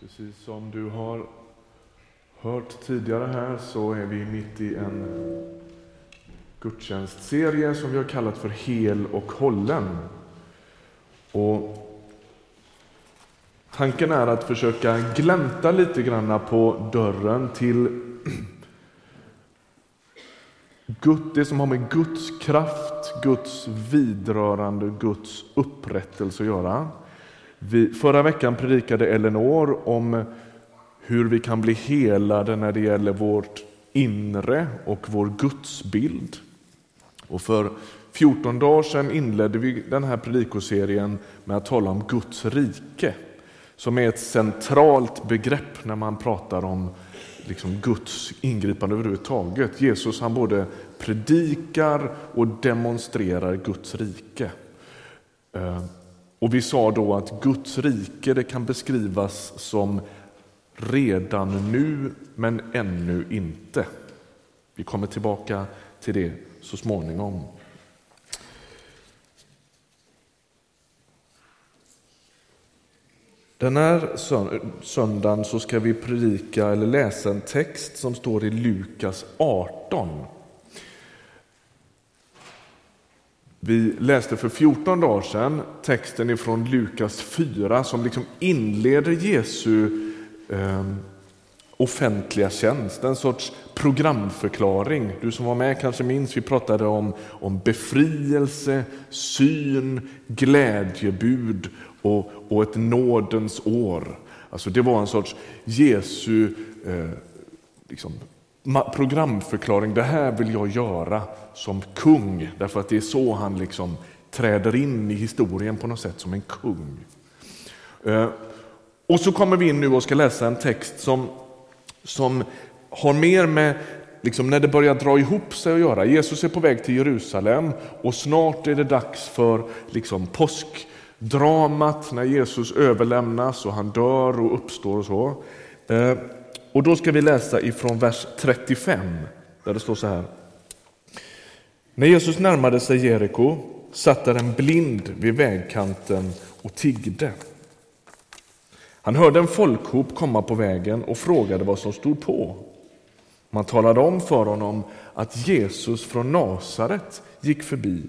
Precis som du har hört tidigare här så är vi mitt i en gudstjänstserie som vi har kallat för Hel och hållen. Och tanken är att försöka glänta lite grann på dörren till det som har med Guds kraft, Guds vidrörande, Guds upprättelse att göra. Vi, förra veckan predikade Eleanor om hur vi kan bli helade när det gäller vårt inre och vår gudsbild. Och för 14 dagar sedan inledde vi den här predikoserien med att tala om Guds rike, som är ett centralt begrepp när man pratar om liksom Guds ingripande överhuvudtaget. Jesus han både predikar och demonstrerar Guds rike. Eh, och vi sa då att Guds rike det kan beskrivas som redan nu, men ännu inte. Vi kommer tillbaka till det så småningom. Den här söndagen så ska vi predika eller läsa en text som står i Lukas 18. Vi läste för 14 dagar sedan texten ifrån Lukas 4 som liksom inleder Jesu eh, offentliga tjänst, en sorts programförklaring. Du som var med kanske minns, vi pratade om, om befrielse, syn, glädjebud och, och ett nådens år. Alltså det var en sorts Jesu eh, liksom, programförklaring. Det här vill jag göra som kung, därför att det är så han liksom träder in i historien på något sätt som en kung. Eh, och så kommer vi in nu och ska läsa en text som, som har mer med liksom när det börjar dra ihop sig att göra. Jesus är på väg till Jerusalem och snart är det dags för liksom påskdramat när Jesus överlämnas och han dör och uppstår och så. Eh, och då ska vi läsa ifrån vers 35 där det står så här. När Jesus närmade sig Jeriko satt där en blind vid vägkanten och tiggde. Han hörde en folkhop komma på vägen och frågade vad som stod på. Man talade om för honom att Jesus från Nasaret gick förbi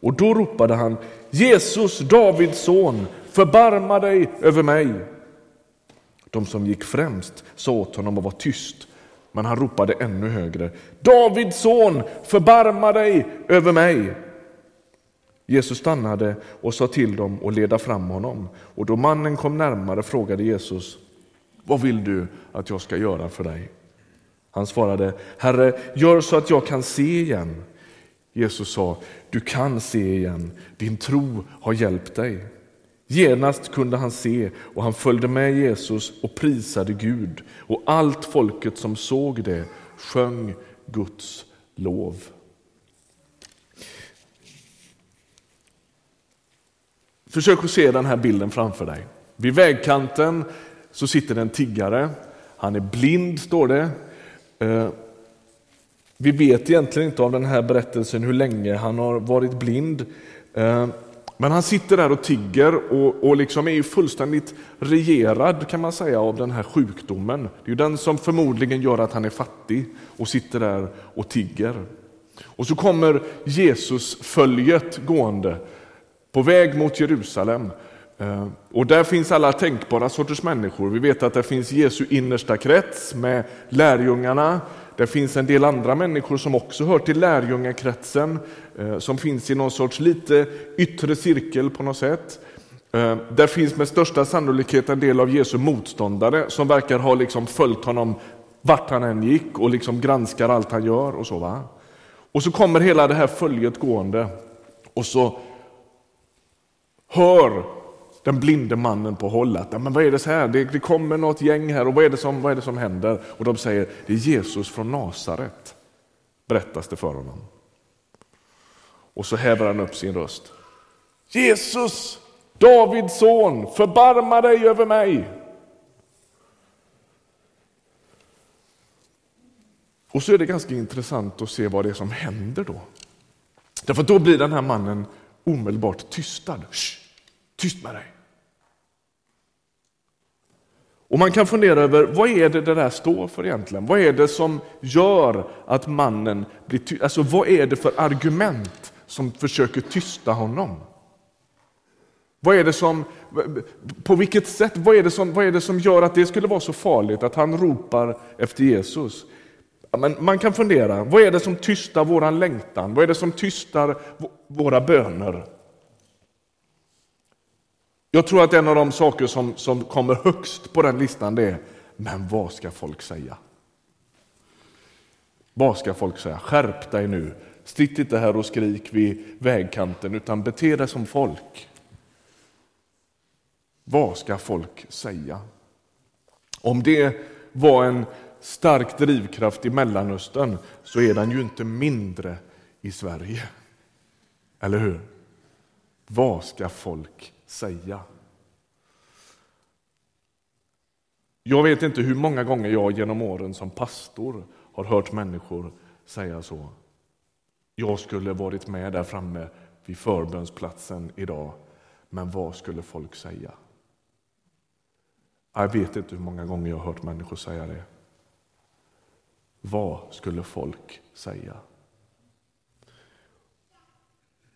och då ropade han Jesus, Davids son, förbarma dig över mig. De som gick främst sa åt honom att vara tyst, men han ropade ännu högre. Davids son, förbarma dig över mig. Jesus stannade och sa till dem att leda fram honom. Och då mannen kom närmare frågade Jesus, vad vill du att jag ska göra för dig? Han svarade, Herre, gör så att jag kan se igen. Jesus sa, du kan se igen, din tro har hjälpt dig. Genast kunde han se och han följde med Jesus och prisade Gud och allt folket som såg det sjöng Guds lov. Försök att se den här bilden framför dig. Vid vägkanten så sitter en tiggare. Han är blind, står det. Eh, vi vet egentligen inte av den här berättelsen hur länge han har varit blind. Eh, men han sitter där och tigger och, och liksom är fullständigt regerad kan man säga av den här sjukdomen. Det är ju den som förmodligen gör att han är fattig och sitter där och tigger. Och så kommer Jesus följet gående på väg mot Jerusalem. Eh, och där finns alla tänkbara sorters människor. Vi vet att det finns Jesu innersta krets med lärjungarna, det finns en del andra människor som också hör till lärjungakretsen, eh, som finns i någon sorts lite yttre cirkel på något sätt. Eh, där finns med största sannolikhet en del av Jesu motståndare som verkar ha liksom följt honom vart han än gick och liksom granskar allt han gör. Och så va? Och så kommer hela det här följet gående och så hör den blinde mannen på håll men vad är det så här? Det, det, kommer något gäng här och vad är, det som, vad är det som händer? Och de säger det är Jesus från Nasaret, berättas det för honom. Och så häver han upp sin röst. Jesus, Davids son, förbarma dig över mig. Och så är det ganska intressant att se vad det är som händer då. Därför då blir den här mannen omedelbart tystad. Shh, tyst med dig! Och man kan fundera över vad är det det där står för egentligen? Vad är det som gör att mannen blir tyst? Alltså vad är det för argument som försöker tysta honom? Vad är det som, på vilket sätt, vad är, det som, vad är det som gör att det skulle vara så farligt att han ropar efter Jesus? Men man kan fundera, vad är det som tystar våran längtan? Vad är det som tystar våra böner? Jag tror att en av de saker som, som kommer högst på den listan det är, men vad ska folk säga? Vad ska folk säga? Skärp dig nu. Sitt inte här och skrik vid vägkanten utan bete dig som folk. Vad ska folk säga? Om det var en stark drivkraft i Mellanöstern så är den ju inte mindre i Sverige. Eller hur? Vad ska folk säga? Jag vet inte hur många gånger jag genom åren som pastor har hört människor säga så. Jag skulle varit med där framme vid förbönsplatsen idag, men vad skulle folk säga? Jag vet inte hur många gånger jag har hört människor säga det. Vad skulle folk säga?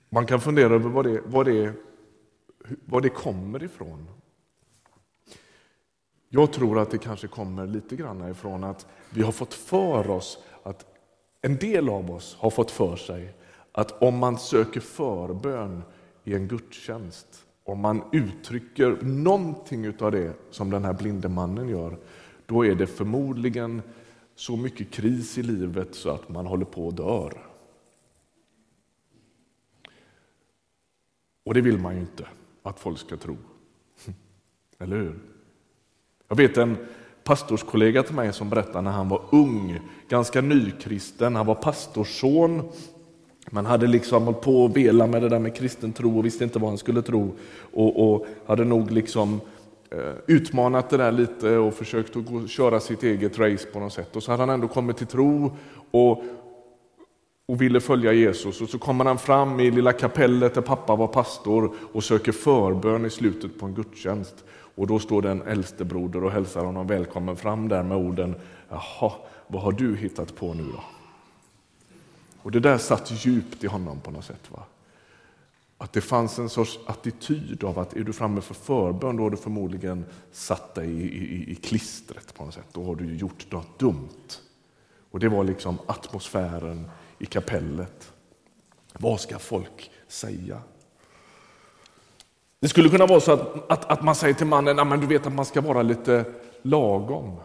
Man kan fundera över vad det, vad det, var det kommer ifrån. Jag tror att det kanske kommer lite grann ifrån att vi har fått för oss att en del av oss har fått för sig att om man söker förbön i en gudstjänst, om man uttrycker någonting av det som den här blinde mannen gör, då är det förmodligen så mycket kris i livet så att man håller på att dör. Och det vill man ju inte att folk ska tro. Eller hur? Jag vet en pastorskollega till mig som berättade när han var ung, ganska nykristen, han var pastorsson, men hade liksom hållit på och velat med det där med kristen tro och visste inte vad han skulle tro och, och hade nog liksom eh, utmanat det där lite och försökt att gå, köra sitt eget race på något sätt. Och så hade han ändå kommit till tro och, och ville följa Jesus. Och så kommer han fram i lilla kapellet där pappa var pastor och söker förbön i slutet på en gudstjänst. Och då står det en äldstebroder och hälsar honom välkommen fram där med orden Jaha, vad har du hittat på nu då? Och det där satt djupt i honom på något sätt. Va? Att det fanns en sorts attityd av att är du framme för förbön då har du förmodligen satt dig i, i, i klistret på något sätt. Då har du gjort något dumt. Och det var liksom atmosfären i kapellet. Vad ska folk säga? Det skulle kunna vara så att, att, att man säger till mannen, men du vet att man ska vara lite lagom.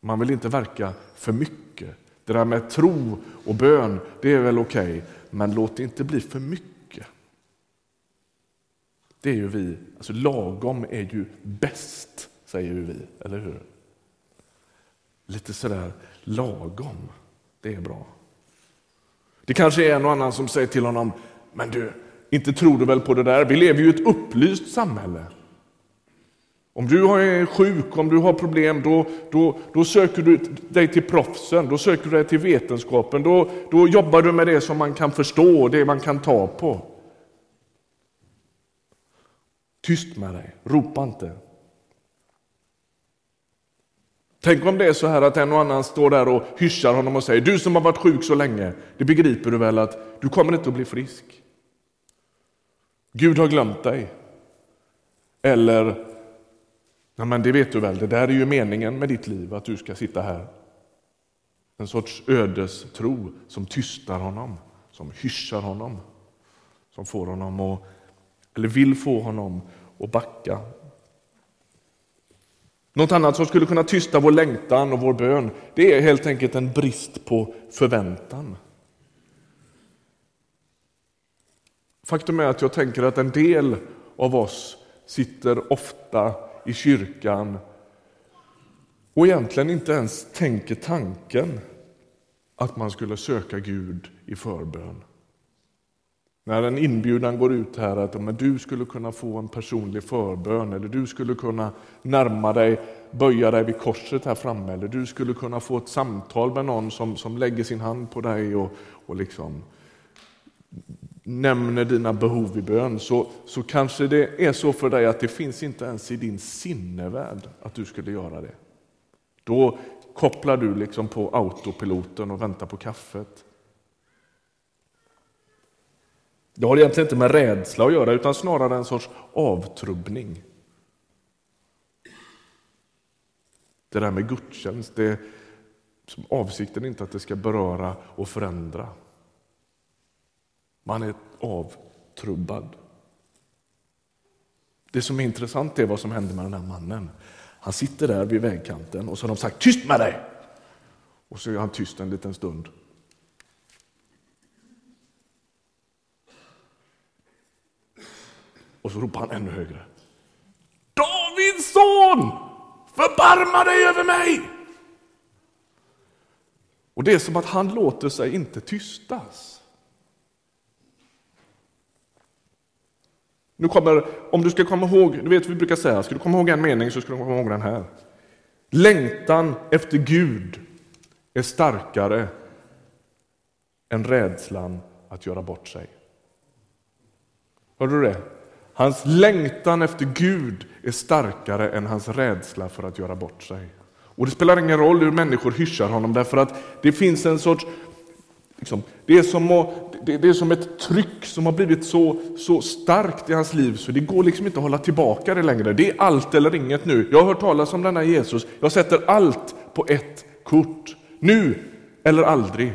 Man vill inte verka för mycket. Det där med tro och bön, det är väl okej, okay, men låt det inte bli för mycket. Det är ju vi, alltså lagom är ju bäst, säger ju vi, eller hur? Lite sådär lagom, det är bra. Det kanske är en och annan som säger till honom, men du, inte tror du väl på det där? Vi lever ju i ett upplyst samhälle. Om du är sjuk, om du har problem, då, då, då söker du dig till proffsen, då söker du dig till vetenskapen, då, då jobbar du med det som man kan förstå, det man kan ta på. Tyst med dig, ropa inte. Tänk om det är så här att en och annan står där och hyschar honom och säger, du som har varit sjuk så länge, det begriper du väl att du kommer inte att bli frisk. Gud har glömt dig. Eller, ja men det vet du väl, det där är ju meningen med ditt liv, att du ska sitta här. En sorts ödestro som tystar honom, som hyschar honom, som får honom att, eller vill få honom att backa. Något annat som skulle kunna tysta vår längtan och vår bön, det är helt enkelt en brist på förväntan. Faktum är att jag tänker att en del av oss sitter ofta i kyrkan och egentligen inte ens tänker tanken att man skulle söka Gud i förbön. När en inbjudan går ut här att men du skulle kunna få en personlig förbön eller du skulle kunna närma dig, böja dig vid korset här framme eller du skulle kunna få ett samtal med någon som, som lägger sin hand på dig och, och liksom nämner dina behov i bön så, så kanske det är så för dig att det finns inte ens i din sinnevärld att du skulle göra det. Då kopplar du liksom på autopiloten och väntar på kaffet. Det har egentligen inte med rädsla att göra utan snarare en sorts avtrubbning. Det där med gudstjänst, det, som avsikten är inte att det ska beröra och förändra. Man är avtrubbad. Det som är intressant är vad som händer med den här mannen. Han sitter där vid vägkanten och så har de sagt tyst med dig! Och så är han tyst en liten stund. Och så ropar han ännu högre. Davids son! Förbarma dig över mig! Och det är som att han låter sig inte tystas. Nu kommer, om du ska komma ihåg, du vet vi brukar säga, ska du komma ihåg en mening så ska du komma ihåg den här. Längtan efter Gud är starkare än rädslan att göra bort sig. Hörde du det? Hans längtan efter Gud är starkare än hans rädsla för att göra bort sig. Och Det spelar ingen roll hur människor hyschar honom därför att det finns en sorts Liksom, det, är som att, det, är som ett tryck som har blivit så, så starkt i hans liv så det går liksom inte att hålla tillbaka det längre. Det är allt eller inget nu. Jag har hört talas om denna Jesus. Jag sätter allt på ett kort. Nu eller aldrig.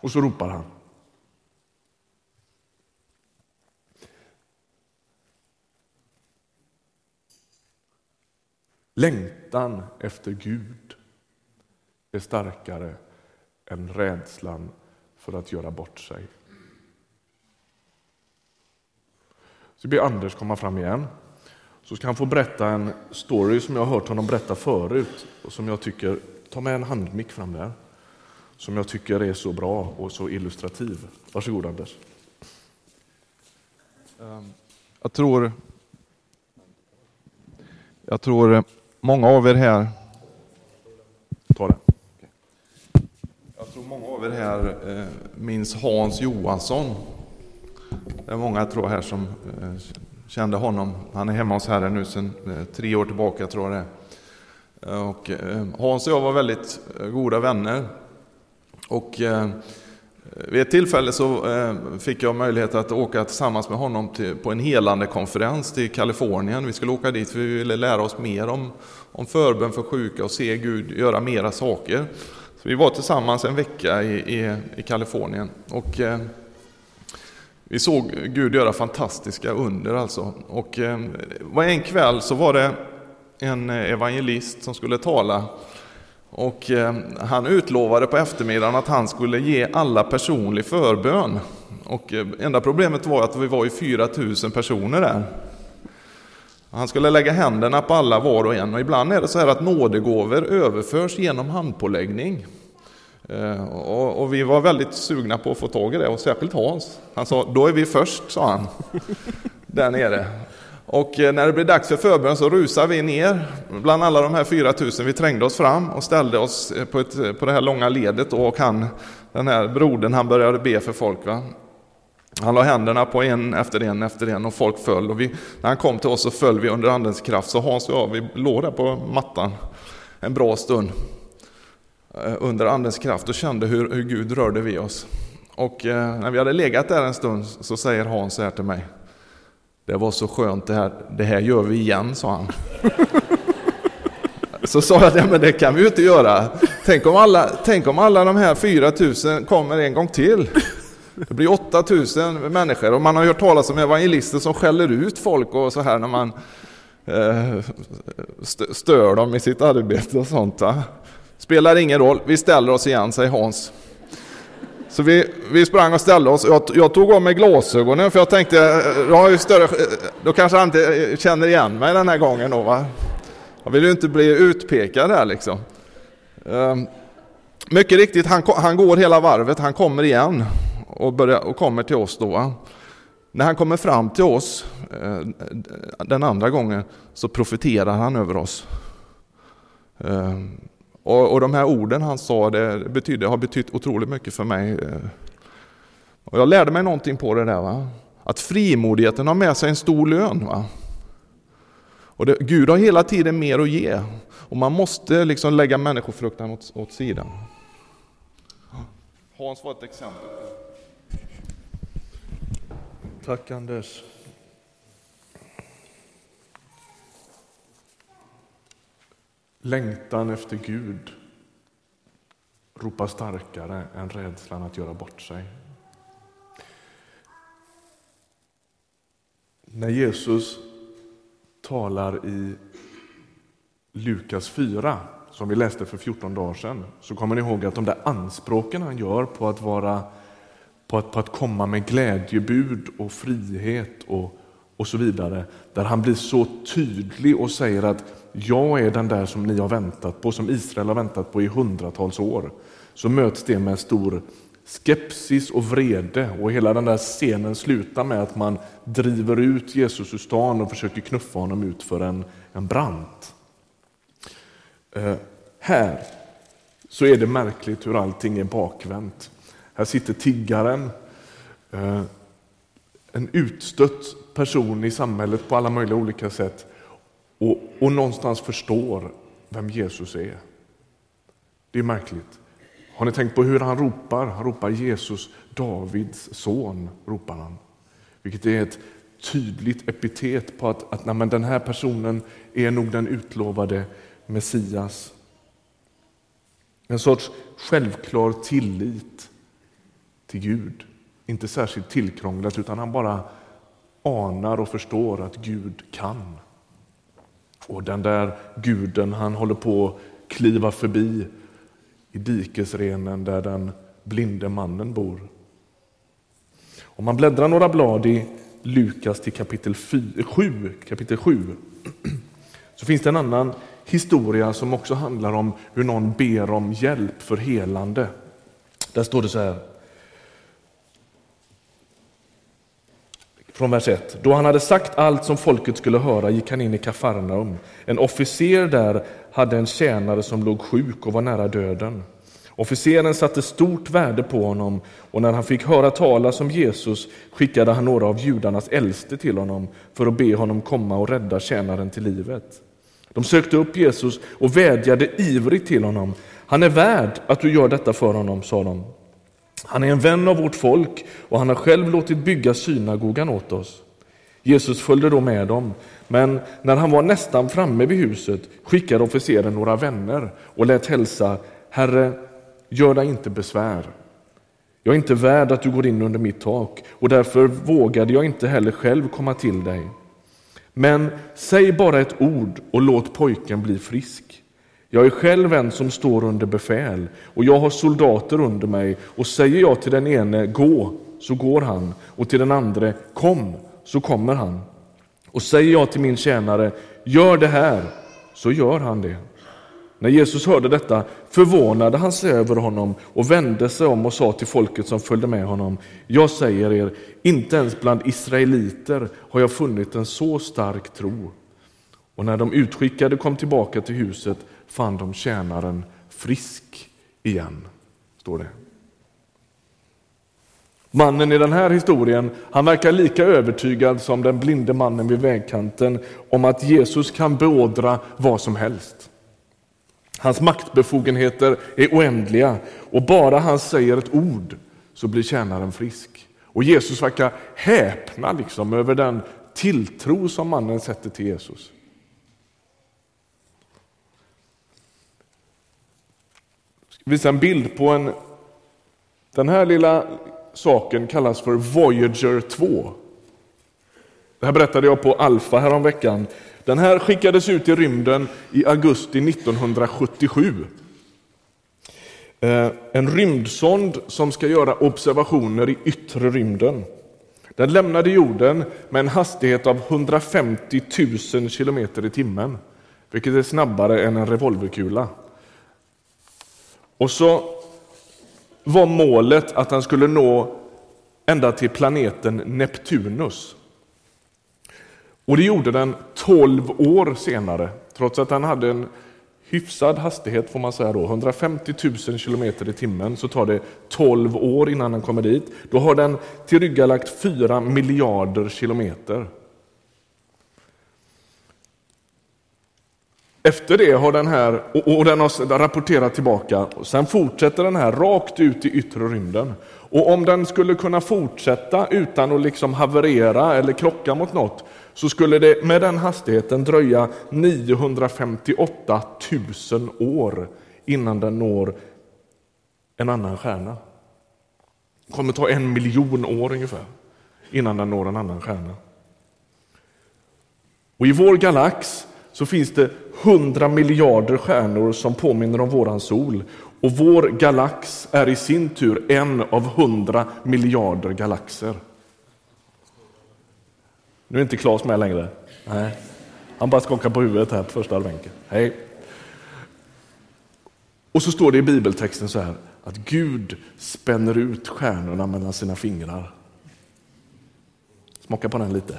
Och så ropar han. Längtan efter Gud är starkare än rädslan för att göra bort sig. Så ber Anders komma fram igen. Så ska han få berätta en story som jag har hört honom berätta förut och som jag tycker, ta med en handmick fram där, som jag tycker är så bra och så illustrativ. Varsågod Anders. Ehm, jag tror, jag tror många av er här Ta det tror många av er här eh, minns Hans Johansson. Det är många tror här som eh, kände honom. Han är hemma hos Herren nu sedan eh, tre år tillbaka tror jag det och Hans och jag var väldigt goda vänner. Och vid ett tillfälle så eh, fick jag möjlighet att åka tillsammans med honom till, på en helande konferens till Kalifornien. Vi skulle åka dit för vi ville lära oss mer om, om förbön för sjuka och se Gud göra mera saker. Så vi var tillsammans en vecka i, i, i Kalifornien och eh, vi såg Gud göra fantastiska under alltså. Och eh, en kväll så var det en eh, evangelist som skulle tala och eh, han utlovade på eftermiddagen att han skulle ge alla personlig förbön. Och eh, enda problemet var att vi var ju 4000 personer där. Han skulle lägga händerna på alla var och en och ibland är det så här att nådegåvor överförs genom handpåläggning. Eh, och, vi var väldigt sugna på att få tag i det och särskilt Hans. Han sa, då är vi först, sa han, där nere. Och eh, när det blev dags för förbön så rusade vi ner bland alla de här 4000. Vi trängde oss fram och ställde oss eh, på, ett, eh, på det här långa ledet och han, den här brodern, han började be för folk. Va? Han la händerna på en efter en efter en och folk föll. Och vi, när han kom till oss så föll vi under andens kraft. Så Hans och jag, vi låg där på mattan en bra stund under andens kraft och kände hur, hur Gud rörde vid oss. Och när vi hade legat där en stund så säger Hans så här till mig. Det var så skönt det här, det här gör vi igen, sa han. Så sa jag, det, men det kan vi ju inte göra. Tänk om alla, tänk om alla de här 4000 kommer en gång till. Det blir 8000 människor och man har hört talas om evangelister som skäller ut folk och så här när man eh, stör dem i sitt arbete och sånt. Va? Spelar ingen roll, vi ställer oss igen, säger Hans. Så vi, vi sprang och ställde oss. Jag, jag tog av mig glasögonen för jag tänkte, eh, jag har ju större, eh, då kanske han inte eh, känner igen mig den här gången. Då, va? Jag vill ju inte bli utpekad där liksom. Um, mycket riktigt, han, han går hela varvet, han kommer igen och, börjar, och kommer till oss då. När han kommer fram till oss den andra gången så profeterar han över oss. Ehm, och, och de här orden han sa det betydde, har betytt otroligt mycket för mig. Eh. Och jag lärde mig någonting på det där. Va? Att frimodigheten har med sig en stor lön. Va? Och det, Gud har hela tiden mer att ge. Och man måste liksom lägga människofruktan åt, åt sidan. Hans var ett exempel. Tack Anders. Längtan efter Gud ropar starkare än rädslan att göra bort sig. När Jesus talar i Lukas 4, som vi läste för 14 dagar sedan, så kommer ni ihåg att de där anspråken han gör på att, vara, på att, på att komma med glädjebud och frihet och, och så vidare, där han blir så tydlig och säger att jag är den där som ni har väntat på, som Israel har väntat på i hundratals år, så möts det med stor skepsis och vrede och hela den där scenen slutar med att man driver ut Jesus ur stan och försöker knuffa honom ut för en, en brant. Eh, här så är det märkligt hur allting är bakvänt. Här sitter tiggaren, eh, en utstött person i samhället på alla möjliga olika sätt och, och någonstans förstår vem Jesus är. Det är märkligt. Har ni tänkt på hur han ropar? Han ropar Jesus, Davids son. ropar han. Vilket är ett tydligt epitet på att, att nej, den här personen är nog den utlovade Messias. En sorts självklar tillit till Gud. Inte särskilt tillkrånglat, utan han bara anar och förstår att Gud kan. Och den där guden han håller på att kliva förbi i dikesrenen där den blinde mannen bor. Om man bläddrar några blad i Lukas till kapitel 7, kapitel 7 så finns det en annan historia som också handlar om hur någon ber om hjälp för helande. Där står det så här. Från vers 1. Då han hade sagt allt som folket skulle höra gick han in i Kafarnaum. En officer där hade en tjänare som låg sjuk och var nära döden. Officeren satte stort värde på honom och när han fick höra talas om Jesus skickade han några av judarnas äldste till honom för att be honom komma och rädda tjänaren till livet. De sökte upp Jesus och vädjade ivrigt till honom. Han är värd att du gör detta för honom, sa de. Han är en vän av vårt folk och han har själv låtit bygga synagogan åt oss. Jesus följde då med dem, men när han var nästan framme vid huset skickade officeren några vänner och lät hälsa Herre, gör dig inte besvär. Jag är inte värd att du går in under mitt tak och därför vågade jag inte heller själv komma till dig. Men säg bara ett ord och låt pojken bli frisk. Jag är själv en som står under befäl och jag har soldater under mig och säger jag till den ene gå, så går han och till den andra kom, så kommer han. Och säger jag till min tjänare gör det här, så gör han det. När Jesus hörde detta förvånade han sig över honom och vände sig om och sa till folket som följde med honom. Jag säger er, inte ens bland israeliter har jag funnit en så stark tro. Och när de utskickade kom tillbaka till huset fann de tjänaren frisk igen, står det. Mannen i den här historien han verkar lika övertygad som den blinde mannen vid vägkanten om att Jesus kan beordra vad som helst. Hans maktbefogenheter är oändliga och bara han säger ett ord så blir tjänaren frisk. Och Jesus verkar häpna liksom över den tilltro som mannen sätter till Jesus. Jag ska visa en bild på en... Den här lilla saken kallas för Voyager 2. Det här berättade jag på Alfa häromveckan. Den här skickades ut i rymden i augusti 1977. Eh, en rymdsond som ska göra observationer i yttre rymden. Den lämnade jorden med en hastighet av 150 000 kilometer i timmen, vilket är snabbare än en revolverkula. Och så var målet att den skulle nå ända till planeten Neptunus. Och det gjorde den 12 år senare, trots att den hade en hyfsad hastighet får man säga då, 150 000 kilometer i timmen, så tar det 12 år innan den kommer dit. Då har den tillryggalagt 4 miljarder kilometer. Efter det har den här, och den har rapporterat tillbaka, och sen fortsätter den här rakt ut i yttre rymden. Och om den skulle kunna fortsätta utan att liksom haverera eller krocka mot något, så skulle det med den hastigheten dröja 958 000 år innan den når en annan stjärna. Det kommer ta en miljon år ungefär innan den når en annan stjärna. Och I vår galax så finns det 100 miljarder stjärnor som påminner om våran sol. Och vår galax är i sin tur en av 100 miljarder galaxer. Nu är inte Claes med längre. Nej. Han bara skakar på huvudet här på första bänken. Hej. Och så står det i bibeltexten så här att Gud spänner ut stjärnorna mellan sina fingrar. Smaka på den lite.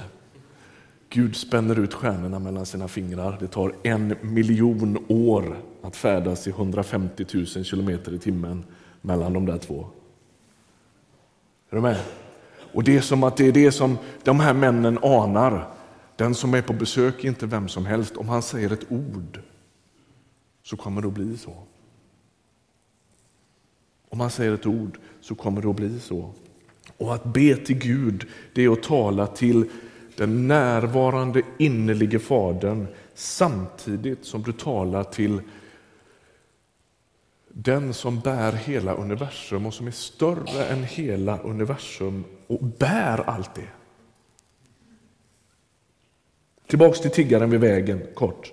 Gud spänner ut stjärnorna mellan sina fingrar. Det tar en miljon år att färdas i 150 000 kilometer i timmen mellan de där två. Är du med? Och det är som att det är det som de här männen anar. Den som är på besök är inte vem som helst. Om han säger ett ord så kommer det att bli så. Om han säger ett ord så kommer det att bli så. Och att be till Gud, det är att tala till den närvarande innerlige Fadern samtidigt som du talar till den som bär hela universum och som är större än hela universum och bär allt det. Tillbaks till tiggaren vid vägen, kort.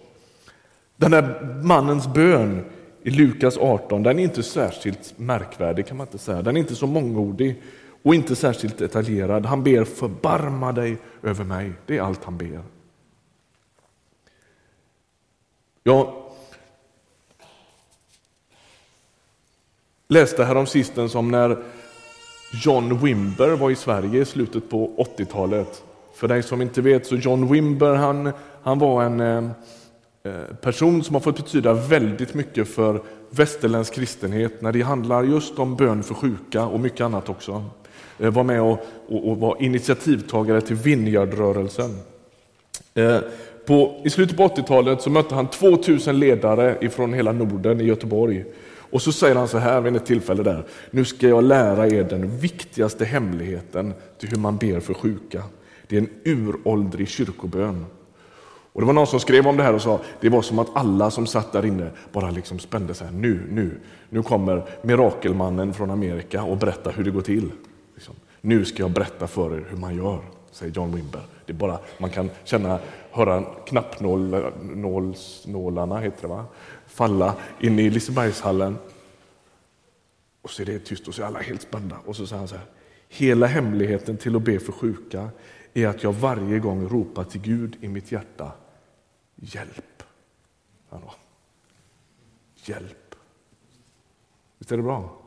Den där mannens bön i Lukas 18, den är inte särskilt märkvärdig kan man inte säga. Den är inte så mångordig och inte särskilt detaljerad. Han ber förbarma dig över mig. Det är allt han ber. Jag läste häromsistens om när John Wimber var i Sverige i slutet på 80-talet. För dig som inte vet så John Wimber han, han var en eh, Eh, person som har fått betyda väldigt mycket för västerländsk kristenhet när det handlar just om bön för sjuka och mycket annat också. Eh, var med och, och, och var initiativtagare till Vineyardrörelsen. Eh, på, I slutet på 80-talet så mötte han 2000 ledare från hela Norden i Göteborg. Och så säger han så här vid ett tillfälle där. Nu ska jag lära er den viktigaste hemligheten till hur man ber för sjuka. Det är en uråldrig kyrkobön. Och Det var någon som skrev om det här och sa det var som att alla som satt där inne bara liksom spände sig. Nu, nu, nu kommer mirakelmannen från Amerika och berättar hur det går till. Liksom. Nu ska jag berätta för er hur man gör, säger John Wimber. Det är bara, man kan känna, höra knappnålarna heter det, va? falla in i Lisebergshallen. Och så är det tyst och så är alla helt spända. Och så säger han så här. Hela hemligheten till att be för sjuka är att jag varje gång ropar till Gud i mitt hjärta. Hjälp! Hjälp! Visst är det bra?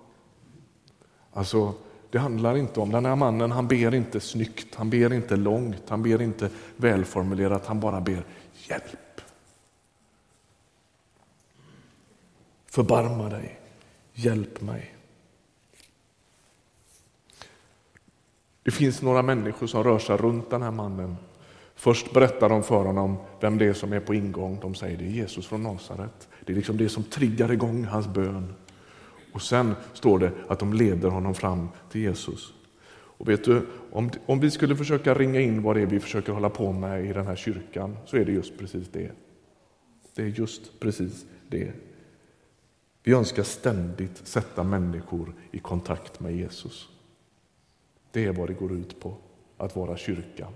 Alltså, det handlar inte om den här mannen, han ber inte snyggt, han ber inte långt, han ber inte välformulerat, han bara ber hjälp. Förbarma dig, hjälp mig. Det finns några människor som rör sig runt den här mannen. Först berättar de för honom vem det är som är på ingång. De säger det är Jesus från Nasaret. Det är liksom det som triggar igång hans bön. Och sen står det att de leder honom fram till Jesus. Och vet du, om, om vi skulle försöka ringa in vad det är vi försöker hålla på med i den här kyrkan, så är det just precis det. Det är just precis det. Vi önskar ständigt sätta människor i kontakt med Jesus. Det är vad det går ut på, att vara kyrka.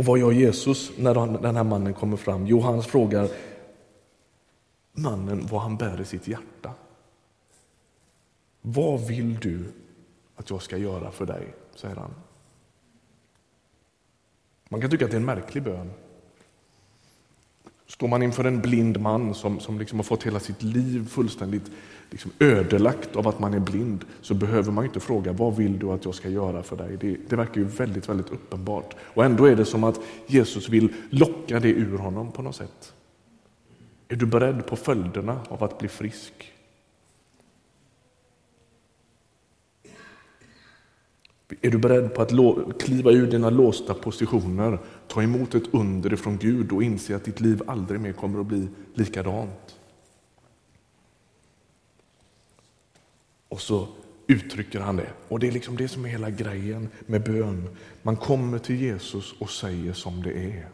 Och vad gör Jesus när den här mannen kommer fram? Jo, han frågar mannen vad han bär i sitt hjärta. Vad vill du att jag ska göra för dig? säger han. Man kan tycka att det är en märklig bön. Står man inför en blind man som, som liksom har fått hela sitt liv fullständigt liksom ödelagt av att man är blind så behöver man inte fråga vad vill du att jag ska göra för dig. Det, det verkar ju väldigt, väldigt uppenbart. Och ändå är det som att Jesus vill locka det ur honom på något sätt. Är du beredd på följderna av att bli frisk? Är du beredd på att kliva ur dina låsta positioner, ta emot ett under från Gud och inse att ditt liv aldrig mer kommer att bli likadant? Och så uttrycker han det. Och det är liksom det som är hela grejen med bön. Man kommer till Jesus och säger som det är.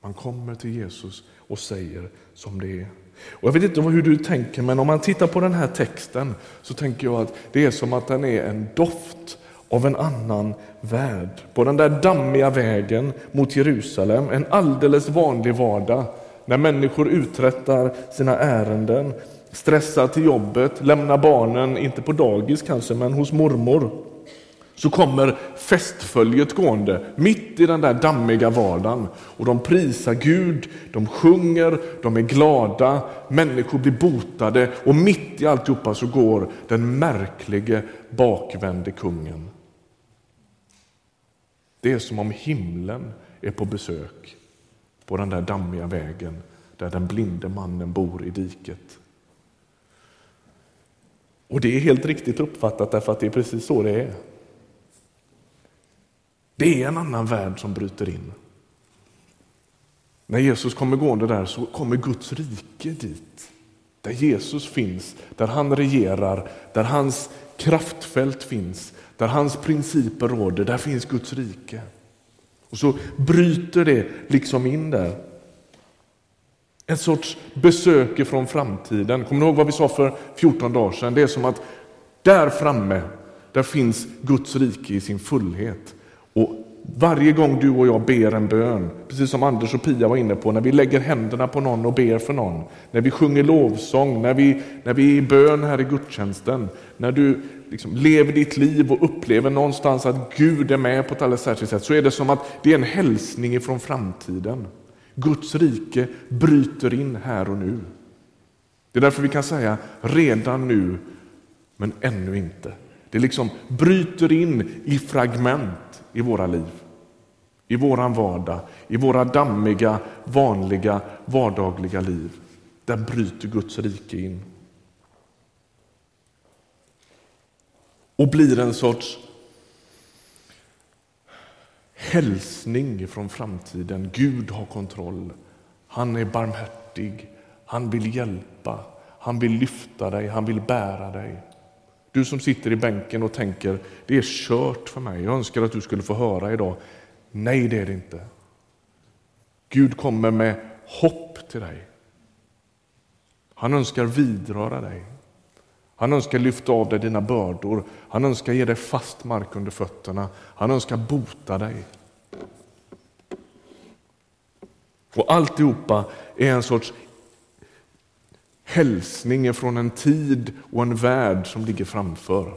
Man kommer till Jesus och säger som det är. Och jag vet inte hur du tänker, men om man tittar på den här texten så tänker jag att det är som att den är en doft av en annan värld. På den där dammiga vägen mot Jerusalem, en alldeles vanlig vardag när människor uträttar sina ärenden, stressar till jobbet, lämnar barnen, inte på dagis kanske, men hos mormor. Så kommer festföljet gående mitt i den där dammiga vardagen och de prisar Gud, de sjunger, de är glada, människor blir botade och mitt i alltihopa så går den märklige bakvände kungen. Det är som om himlen är på besök på den där dammiga vägen där den blinde mannen bor i diket. Och det är helt riktigt uppfattat därför att det är precis så det är. Det är en annan värld som bryter in. När Jesus kommer gående där så kommer Guds rike dit. Där Jesus finns, där han regerar, där hans kraftfält finns, där hans principer råder, där finns Guds rike. Och så bryter det liksom in där. En sorts besök från framtiden. Kommer ni ihåg vad vi sa för 14 dagar sedan? Det är som att där framme, där finns Guds rike i sin fullhet. Och varje gång du och jag ber en bön, precis som Anders och Pia var inne på, när vi lägger händerna på någon och ber för någon, när vi sjunger lovsång, när vi, när vi är i bön här i gudstjänsten, när du liksom lever ditt liv och upplever någonstans att Gud är med på ett alldeles särskilt sätt, så är det som att det är en hälsning ifrån framtiden. Guds rike bryter in här och nu. Det är därför vi kan säga redan nu, men ännu inte. Det liksom bryter in i fragment i våra liv, i våran vardag, i våra dammiga, vanliga, vardagliga liv. Där bryter Guds rike in. Och blir en sorts hälsning från framtiden. Gud har kontroll. Han är barmhärtig. Han vill hjälpa. Han vill lyfta dig. Han vill bära dig. Du som sitter i bänken och tänker, det är kört för mig. Jag önskar att du skulle få höra idag. Nej, det är det inte. Gud kommer med hopp till dig. Han önskar vidröra dig. Han önskar lyfta av dig dina bördor. Han önskar ge dig fast mark under fötterna. Han önskar bota dig. Och alltihopa är en sorts hälsning från en tid och en värld som ligger framför.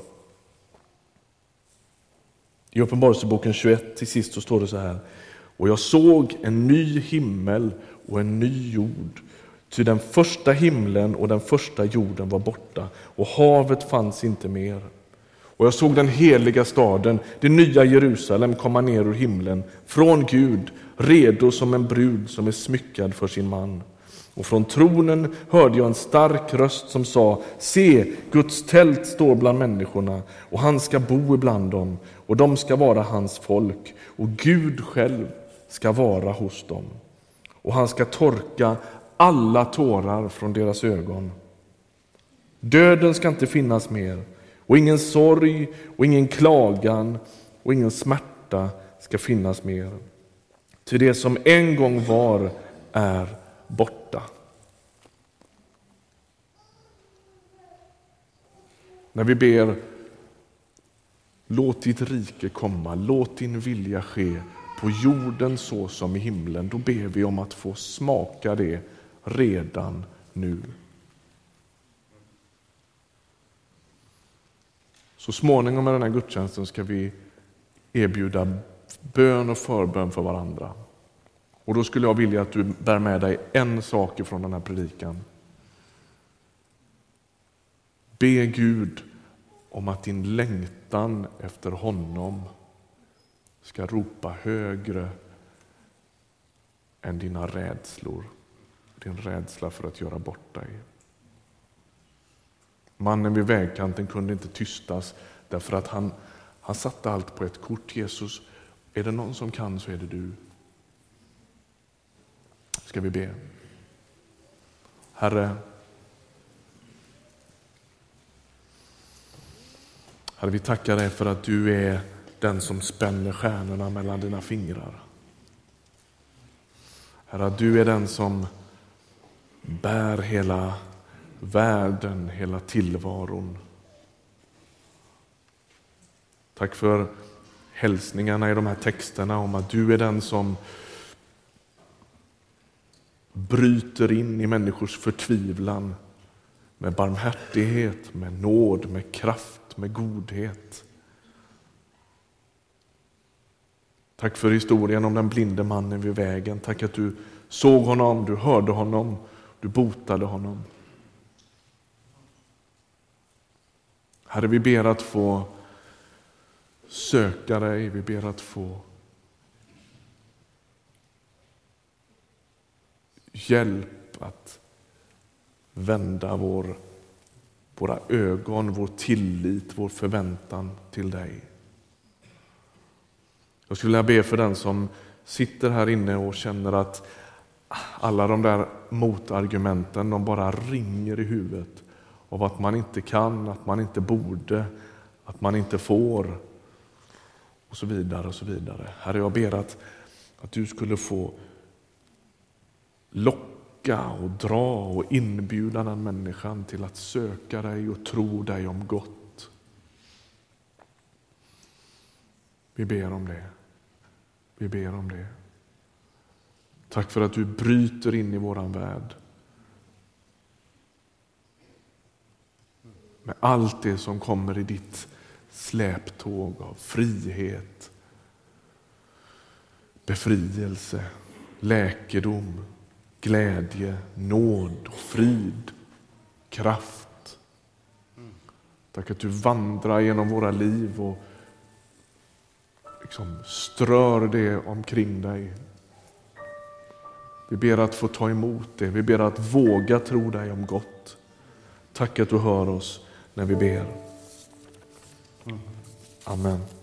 I Uppenbarelseboken 21 till sist så står det så här. Och jag såg en ny himmel och en ny jord. Ty den första himlen och den första jorden var borta och havet fanns inte mer. Och jag såg den heliga staden, det nya Jerusalem, komma ner ur himlen från Gud, redo som en brud som är smyckad för sin man. Och från tronen hörde jag en stark röst som sa, se, Guds tält står bland människorna och han ska bo ibland dem och de ska vara hans folk och Gud själv ska vara hos dem. Och han ska torka alla tårar från deras ögon. Döden ska inte finnas mer och ingen sorg och ingen klagan och ingen smärta ska finnas mer. Ty det som en gång var är borta. När vi ber Låt ditt rike komma, låt din vilja ske på jorden så som i himlen. Då ber vi om att få smaka det redan nu. Så småningom med den här gudstjänsten ska vi erbjuda bön och förbön för varandra. Och då skulle jag vilja att du bär med dig en sak från den här predikan. Be Gud om att din längtan efter honom ska ropa högre än dina rädslor, din rädsla för att göra bort dig. Mannen vid vägkanten kunde inte tystas därför att han, han satte allt på ett kort. Jesus, är det någon som kan så är det du. Ska vi be? Herre, Herre, vi tackar dig för att du är den som spänner stjärnorna mellan dina fingrar. Herre, att du är den som bär hela världen, hela tillvaron. Tack för hälsningarna i de här texterna om att du är den som bryter in i människors förtvivlan med barmhärtighet, med nåd, med kraft, med godhet. Tack för historien om den blinde mannen vid vägen. Tack att du såg honom, du hörde honom, du botade honom. Herre, vi ber att få söka dig, vi ber att få hjälp att vända vår, våra ögon, vår tillit, vår förväntan till dig. Jag skulle vilja be för den som sitter här inne och känner att alla de där motargumenten de bara ringer i huvudet av att man inte kan, att man inte borde, att man inte får och så vidare. och så vidare. Herre, jag ber att, att du skulle få locka och dra och inbjuda den människan till att söka dig och tro dig om gott. Vi ber om det. Vi ber om det. Tack för att du bryter in i våran värld. Med allt det som kommer i ditt släptåg av frihet, befrielse, läkedom, glädje, nåd, frid, kraft. Tack att du vandrar genom våra liv och liksom strör det omkring dig. Vi ber att få ta emot det. Vi ber att våga tro dig om gott. Tack att du hör oss när vi ber. Amen.